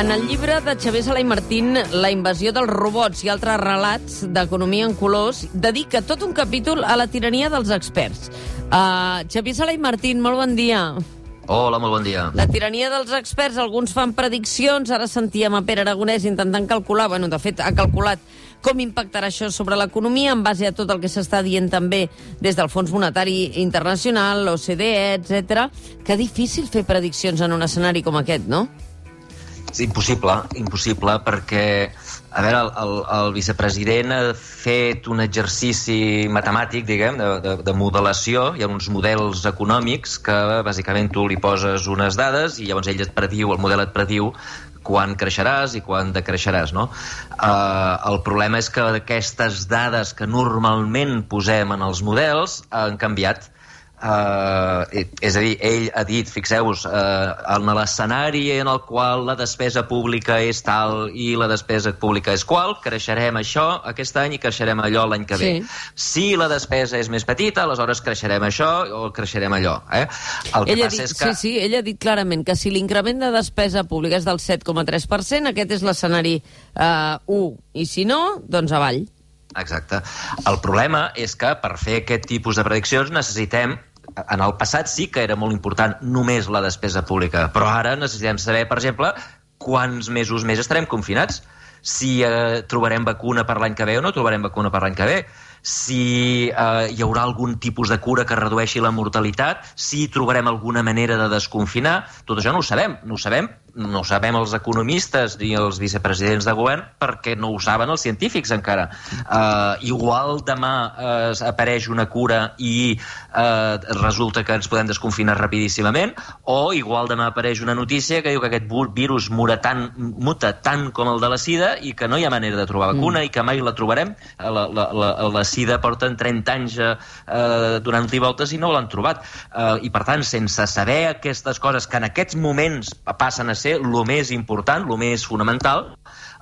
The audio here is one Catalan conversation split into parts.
En el llibre de Xavier Sala i Martín, La invasió dels robots i altres relats d'economia en colors, dedica tot un capítol a la tirania dels experts. Uh, Xavier Sala i Martín, molt bon dia. Hola, molt bon dia. La tirania dels experts, alguns fan prediccions, ara sentíem a Pere Aragonès intentant calcular, bueno, de fet ha calculat com impactarà això sobre l'economia en base a tot el que s'està dient també des del Fons Monetari Internacional, l'OCDE, etc. Que difícil fer prediccions en un escenari com aquest, no? És impossible, impossible, perquè, a veure, el, el, el vicepresident ha fet un exercici matemàtic, diguem, de, de, de modelació, hi ha uns models econòmics que, bàsicament, tu li poses unes dades i llavors ell et prediu, el model et prediu quan creixeràs i quan decreixeràs, no? Uh, el problema és que aquestes dades que normalment posem en els models han canviat Uh, és a dir, ell ha dit, fixeu-vos, uh, en l'escenari en el qual la despesa pública és tal i la despesa pública és qual, creixerem això aquest any i creixerem allò l'any que ve. Sí. Si la despesa és més petita, aleshores creixerem això o creixerem allò. Eh? El que Ell ha passa dit, és que... Sí, sí, ell ha dit clarament que si l'increment de despesa pública és del 7,3%, aquest és l'escenari uh, 1, i si no, doncs avall. Exacte. El problema és que per fer aquest tipus de prediccions necessitem en el passat sí que era molt important només la despesa pública, però ara necessitem saber, per exemple, quants mesos més estarem confinats, si eh, trobarem vacuna per l'any que ve o no trobarem vacuna per l'any que ve, si eh, hi haurà algun tipus de cura que redueixi la mortalitat, si trobarem alguna manera de desconfinar, tot això no ho sabem. No ho sabem, no ho sabem els economistes ni els vicepresidents de govern perquè no ho saben els científics encara. Uh, igual demà uh, apareix una cura i uh, resulta que ens podem desconfinar rapidíssimament o igual demà apareix una notícia que diu que aquest virus muta tant, muta tant com el de la sida i que no hi ha manera de trobar vacuna mm. i que mai la trobarem. La, la, la, la sida porten 30 anys uh, donant-li voltes i no l'han trobat. Uh, I per tant, sense saber aquestes coses que en aquests moments passen a ser el més important, el més fonamental,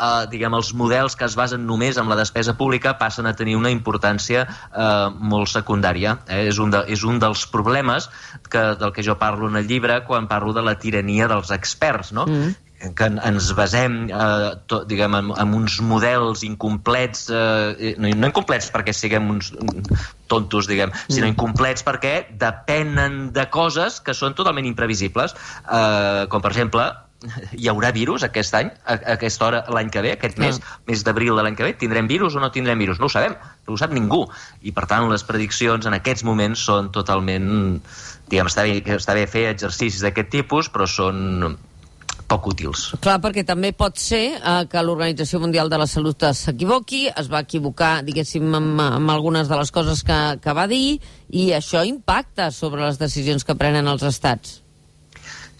eh, diguem, els models que es basen només en la despesa pública passen a tenir una importància eh, molt secundària. Eh? És, un de, és un dels problemes que, del que jo parlo en el llibre quan parlo de la tirania dels experts, no? Mm que ens basem eh, to, diguem, en, en uns models incomplets, eh, no, no incomplets perquè siguem uns tontos, diguem, mm. sinó incomplets perquè depenen de coses que són totalment imprevisibles, eh, com per exemple hi haurà virus aquest any, a, a aquesta hora l'any que ve, aquest mes, ah. mes d'abril de l'any que ve, tindrem virus o no tindrem virus? No ho sabem, no ho sap ningú. I per tant les prediccions en aquests moments són totalment... Diguem, està bé, està bé fer exercicis d'aquest tipus, però són poc útils. Clar, perquè també pot ser eh, que l'Organització Mundial de la Salut s'equivoqui, es va equivocar, diguéssim, amb, amb algunes de les coses que, que va dir, i això impacta sobre les decisions que prenen els estats.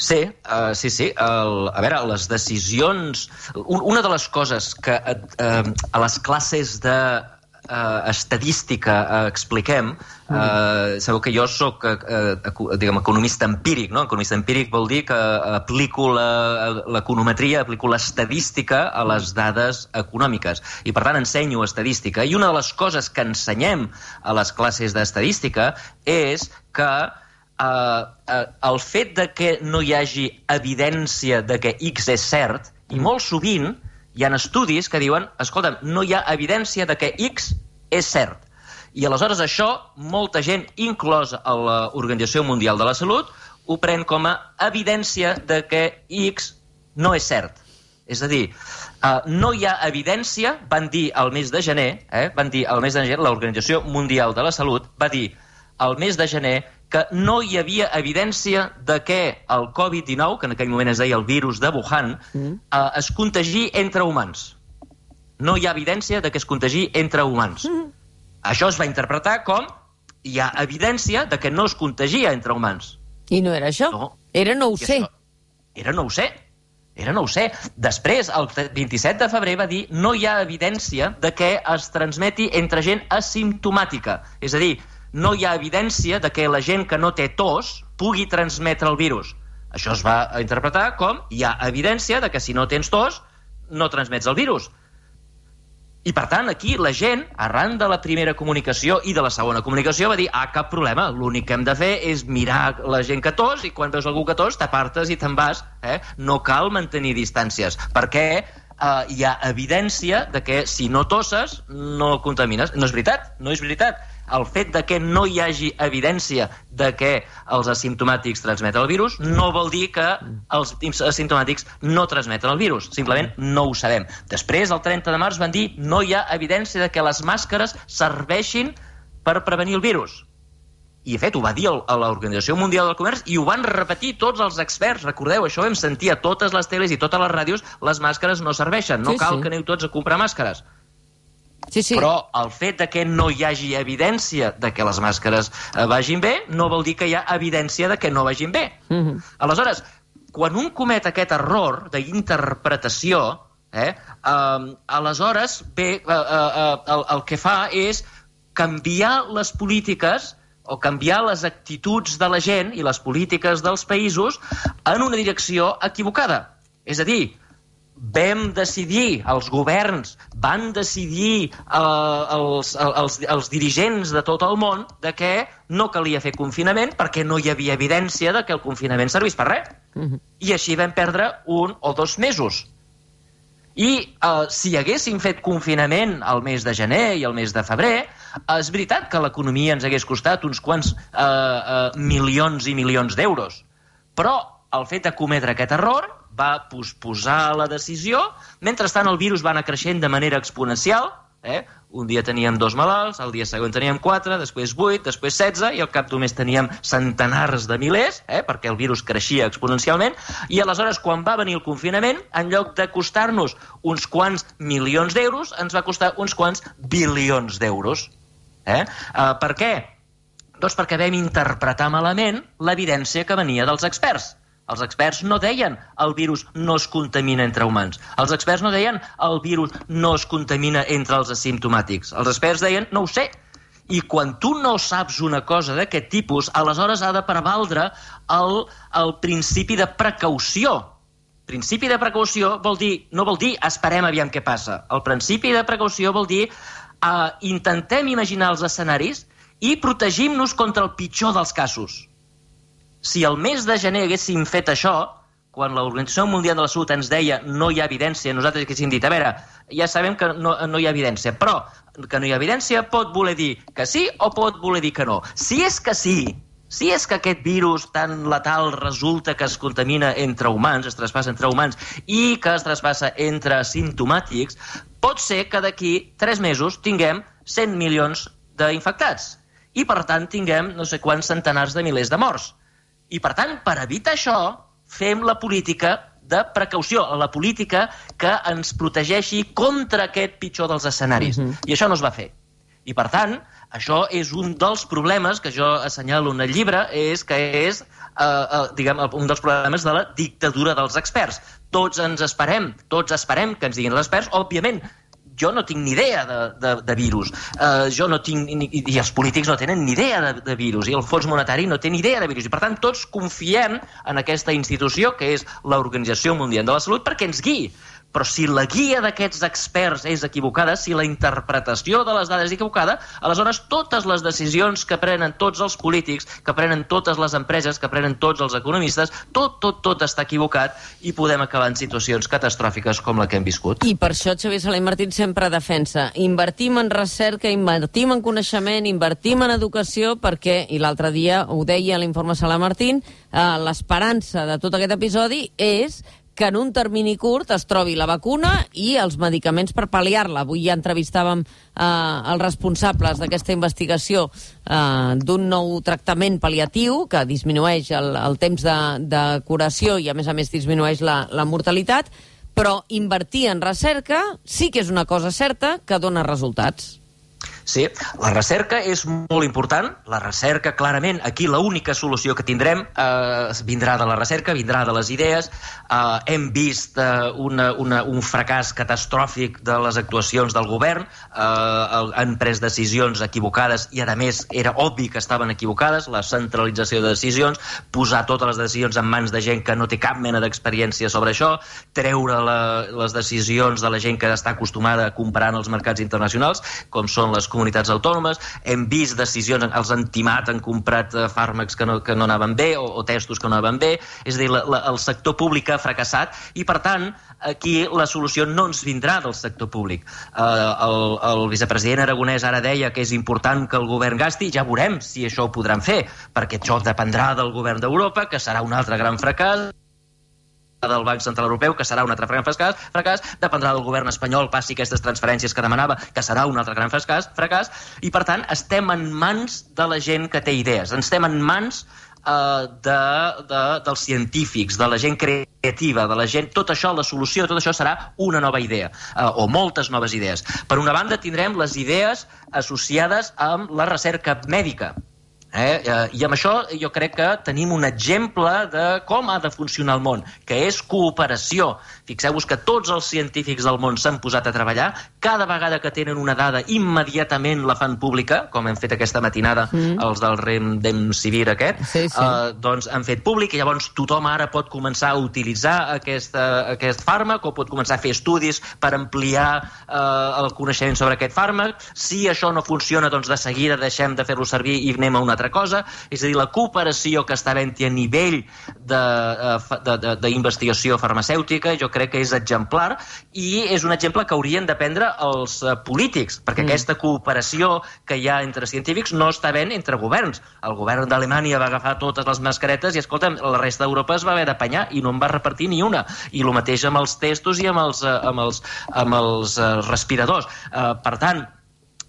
Sí, uh, sí, sí. El, a veure, les decisions... Un, una de les coses que uh, a les classes de uh, estadística uh, expliquem, uh, sabeu que jo sóc uh, diguem, economista empíric, no? Economista empíric vol dir que aplico l'econometria, aplico l'estadística a les dades econòmiques. I, per tant, ensenyo estadística. I una de les coses que ensenyem a les classes d'estadística és que uh, uh, el fet de que no hi hagi evidència de que X és cert, i molt sovint hi ha estudis que diuen, escolta, no hi ha evidència de que X és cert. I aleshores això, molta gent, inclòs a l'Organització Mundial de la Salut, ho pren com a evidència de que X no és cert. És a dir, uh, no hi ha evidència, van dir al mes de gener, eh, van dir al mes de gener, l'Organització Mundial de la Salut va dir al mes de gener que no hi havia evidència de que el Covid-19, que en aquell moment es deia el virus de Wuhan, mm. eh, es contagi entre humans. No hi ha evidència de que es contagi entre humans. Mm. Això es va interpretar com hi ha evidència de que no es contagia entre humans. I no era això? No. Era no ho sé. Això, era no ho sé. Era no ho sé. Després, el 27 de febrer, va dir no hi ha evidència de que es transmeti entre gent asimptomàtica. És a dir, no hi ha evidència de que la gent que no té tos pugui transmetre el virus. Això es va interpretar com hi ha evidència de que si no tens tos no transmets el virus. I, per tant, aquí la gent, arran de la primera comunicació i de la segona comunicació, va dir, ah, cap problema, l'únic que hem de fer és mirar la gent que tos i quan veus algú que tos t'apartes i te'n vas. Eh? No cal mantenir distàncies, perquè eh, hi ha evidència de que si no tosses no contamines. No és veritat, no és veritat el fet de que no hi hagi evidència de que els asimptomàtics transmeten el virus no vol dir que els asimptomàtics no transmeten el virus. Simplement no ho sabem. Després, el 30 de març, van dir no hi ha evidència de que les màscares serveixin per prevenir el virus. I, de fet, ho va dir a l'Organització Mundial del Comerç i ho van repetir tots els experts. Recordeu, això ho vam sentir a totes les teles i totes les ràdios, les màscares no serveixen. No sí, cal sí. que aneu tots a comprar màscares. Sí, sí. Però el fet de que no hi hagi evidència de que les màscares eh, vagin bé no vol dir que hi ha evidència de que no vagin bé. Mm -hmm. Aleshores, quan un comet aquest error d'interpretació, eh, eh, aleshores bé, eh, eh, eh, el, el que fa és canviar les polítiques o canviar les actituds de la gent i les polítiques dels països en una direcció equivocada. És a dir, vam decidir, els governs van decidir eh, els, els, els dirigents de tot el món de que no calia fer confinament perquè no hi havia evidència de que el confinament servís per res. Uh mhm. -huh. I així vam perdre un o dos mesos. I eh, si haguéssim fet confinament al mes de gener i al mes de febrer, és veritat que l'economia ens hagués costat uns quants eh, eh, milions i milions d'euros. Però el fet de cometre aquest error va posposar la decisió. Mentrestant, el virus va anar creixent de manera exponencial. Eh? Un dia teníem dos malalts, el dia següent teníem quatre, després vuit, després setze, i al cap mes teníem centenars de milers, eh? perquè el virus creixia exponencialment, i aleshores, quan va venir el confinament, en lloc de costar-nos uns quants milions d'euros, ens va costar uns quants bilions d'euros. Eh? Uh, per què? Doncs perquè vam interpretar malament l'evidència que venia dels experts. Els experts no deien el virus no es contamina entre humans. Els experts no deien el virus no es contamina entre els asimptomàtics. Els experts deien no ho sé. I quan tu no saps una cosa d'aquest tipus, aleshores ha de prevaldre el, el principi de precaució. Principi de precaució vol dir, no vol dir esperem aviam què passa. El principi de precaució vol dir uh, intentem imaginar els escenaris i protegim-nos contra el pitjor dels casos si el mes de gener haguéssim fet això, quan l'Organització Mundial de la Salut ens deia no hi ha evidència, nosaltres haguéssim dit, a veure, ja sabem que no, no hi ha evidència, però que no hi ha evidència pot voler dir que sí o pot voler dir que no. Si és que sí, si és que aquest virus tan letal resulta que es contamina entre humans, es traspassa entre humans, i que es traspassa entre simptomàtics, pot ser que d'aquí tres mesos tinguem 100 milions d'infectats. I, per tant, tinguem no sé quants centenars de milers de morts. I, per tant, per evitar això, fem la política de precaució, la política que ens protegeixi contra aquest pitjor dels escenaris. Mhm. -huh. I això no es va fer. I, per tant, això és un dels problemes que jo assenyalo en el llibre, és que és eh, eh, diguem, un dels problemes de la dictadura dels experts. Tots ens esperem, tots esperem que ens diguin els experts. Òbviament, jo no tinc ni idea de, de, de virus. Uh, jo no tinc, ni, i els polítics no tenen ni idea de, de virus, i el Fons Monetari no té ni idea de virus. I, per tant, tots confiem en aquesta institució, que és l'Organització Mundial de la Salut, perquè ens guiï. Però si la guia d'aquests experts és equivocada, si la interpretació de les dades és equivocada, aleshores totes les decisions que prenen tots els polítics, que prenen totes les empreses, que prenen tots els economistes, tot, tot, tot està equivocat i podem acabar en situacions catastròfiques com la que hem viscut. I per això Xavier Salai Martín sempre defensa invertim en recerca, invertim en coneixement, invertim en educació, perquè, i l'altre dia ho deia l'informe Salai Martín, eh, l'esperança de tot aquest episodi és que en un termini curt es trobi la vacuna i els medicaments per pal·liar-la. Avui ja entrevistàvem eh, els responsables d'aquesta investigació eh, d'un nou tractament pal·liatiu que disminueix el, el temps de, de curació i, a més a més, disminueix la, la mortalitat, però invertir en recerca sí que és una cosa certa que dona resultats. Sí, la recerca és molt important. La recerca, clarament, aquí l'única solució que tindrem eh, vindrà de la recerca, vindrà de les idees. Eh, hem vist eh, una, una, un fracàs catastròfic de les actuacions del govern. Eh, han pres decisions equivocades i, a més, era obvi que estaven equivocades. La centralització de decisions, posar totes les decisions en mans de gent que no té cap mena d'experiència sobre això, treure la, les decisions de la gent que està acostumada a comprar en els mercats internacionals, com són les comunitats autònomes, hem vist decisions, els han timat, han comprat eh, fàrmacs que no, que no anaven bé o, o testos que no anaven bé, és a dir, la, la, el sector públic ha fracassat i, per tant, aquí la solució no ens vindrà del sector públic. Eh, el, el vicepresident Aragonès ara deia que és important que el govern gasti, ja veurem si això ho podran fer, perquè això dependrà del govern d'Europa, que serà un altre gran fracàs, del Banc Central Europeu, que serà un altre gran fracàs, fracàs, dependrà del govern espanyol passi aquestes transferències que demanava, que serà un altre gran fracàs, fracàs, i per tant estem en mans de la gent que té idees, estem en mans eh, de, de, dels científics, de la gent creativa, de la gent... Tot això, la solució tot això serà una nova idea, eh, o moltes noves idees. Per una banda, tindrem les idees associades amb la recerca mèdica, Eh? eh? I amb això jo crec que tenim un exemple de com ha de funcionar el món, que és cooperació. Fixeu-vos que tots els científics del món s'han posat a treballar, cada vegada que tenen una dada immediatament la fan pública, com hem fet aquesta matinada mm. els del Rem Civir aquest, sí, sí. Eh, doncs han fet públic i llavors tothom ara pot començar a utilitzar aquesta, aquest fàrmac o pot començar a fer estudis per ampliar eh, el coneixement sobre aquest fàrmac. Si això no funciona, doncs de seguida deixem de fer-lo servir i anem a una altra cosa, és a dir, la cooperació que està havent-hi a nivell d'investigació farmacèutica jo crec que és exemplar i és un exemple que haurien de prendre els uh, polítics, perquè mm. aquesta cooperació que hi ha entre científics no està ben entre governs. El govern d'Alemanya va agafar totes les mascaretes i, escolta, la resta d'Europa es va haver d'apanyar i no en va repartir ni una. I el mateix amb els testos i amb els, uh, amb els, amb els respiradors. Per tant,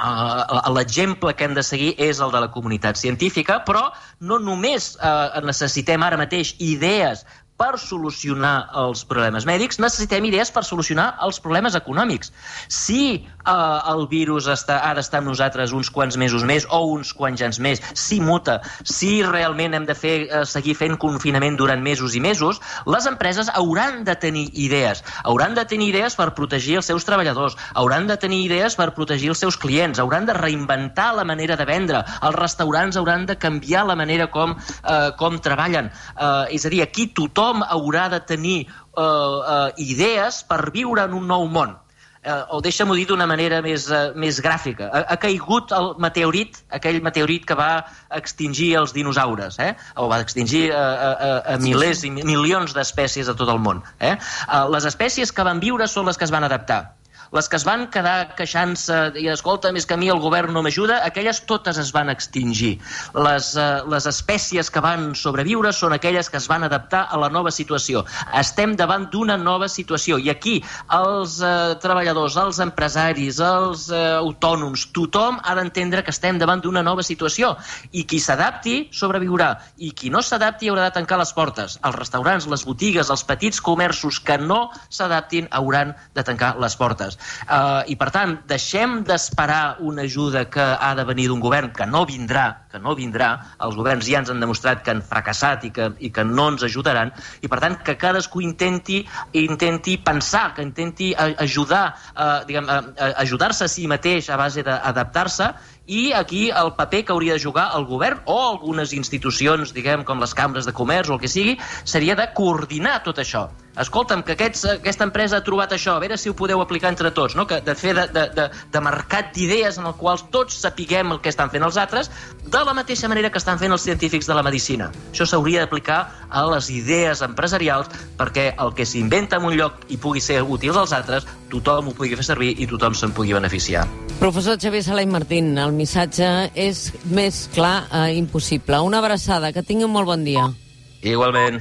Uh, L'exemple que hem de seguir és el de la comunitat científica, però no només uh, necessitem ara mateix idees per solucionar els problemes mèdics, necessitem idees per solucionar els problemes econòmics. Si eh, el virus està, ha d'estar amb nosaltres uns quants mesos més o uns quants anys més, si muta, si realment hem de fer, eh, seguir fent confinament durant mesos i mesos, les empreses hauran de tenir idees. Hauran de tenir idees per protegir els seus treballadors, hauran de tenir idees per protegir els seus clients, hauran de reinventar la manera de vendre, els restaurants hauran de canviar la manera com, eh, com treballen. Eh, és a dir, aquí tothom tothom haurà de tenir uh, uh, idees per viure en un nou món. Uh, o deixa-m'ho dir d'una manera més, uh, més gràfica. Ha, ha caigut el meteorit, aquell meteorit que va extingir els dinosaures, eh? o va extingir uh, uh, uh, milers i milions d'espècies a tot el món. Eh? Uh, les espècies que van viure són les que es van adaptar les que es van quedar queixant-se i escolta, més que a mi el govern no m'ajuda, aquelles totes es van extingir. Les, uh, les espècies que van sobreviure són aquelles que es van adaptar a la nova situació. Estem davant d'una nova situació i aquí els uh, treballadors, els empresaris, els uh, autònoms, tothom ha d'entendre que estem davant d'una nova situació i qui s'adapti sobreviurà i qui no s'adapti haurà de tancar les portes. Els restaurants, les botigues, els petits comerços que no s'adaptin hauran de tancar les portes. Uh, I, per tant, deixem d'esperar una ajuda que ha de venir d'un govern que no vindrà, que no vindrà. Els governs ja ens han demostrat que han fracassat i que, i que no ens ajudaran. I, per tant, que cadascú intenti, intenti pensar, que intenti ajudar, uh, diguem, uh, ajudar-se a si mateix a base d'adaptar-se i aquí el paper que hauria de jugar el govern o algunes institucions, diguem, com les cambres de comerç o el que sigui, seria de coordinar tot això escolta'm, que aquests, aquesta empresa ha trobat això, a veure si ho podeu aplicar entre tots, no? que de fer de, de, de, de mercat d'idees en el qual tots sapiguem el que estan fent els altres, de la mateixa manera que estan fent els científics de la medicina. Això s'hauria d'aplicar a les idees empresarials perquè el que s'inventa en un lloc i pugui ser útil als altres, tothom ho pugui fer servir i tothom se'n pugui beneficiar. Professor Xavier Salai Martín, el missatge és més clar eh, impossible. Una abraçada, que tingui un molt bon dia. Igualment.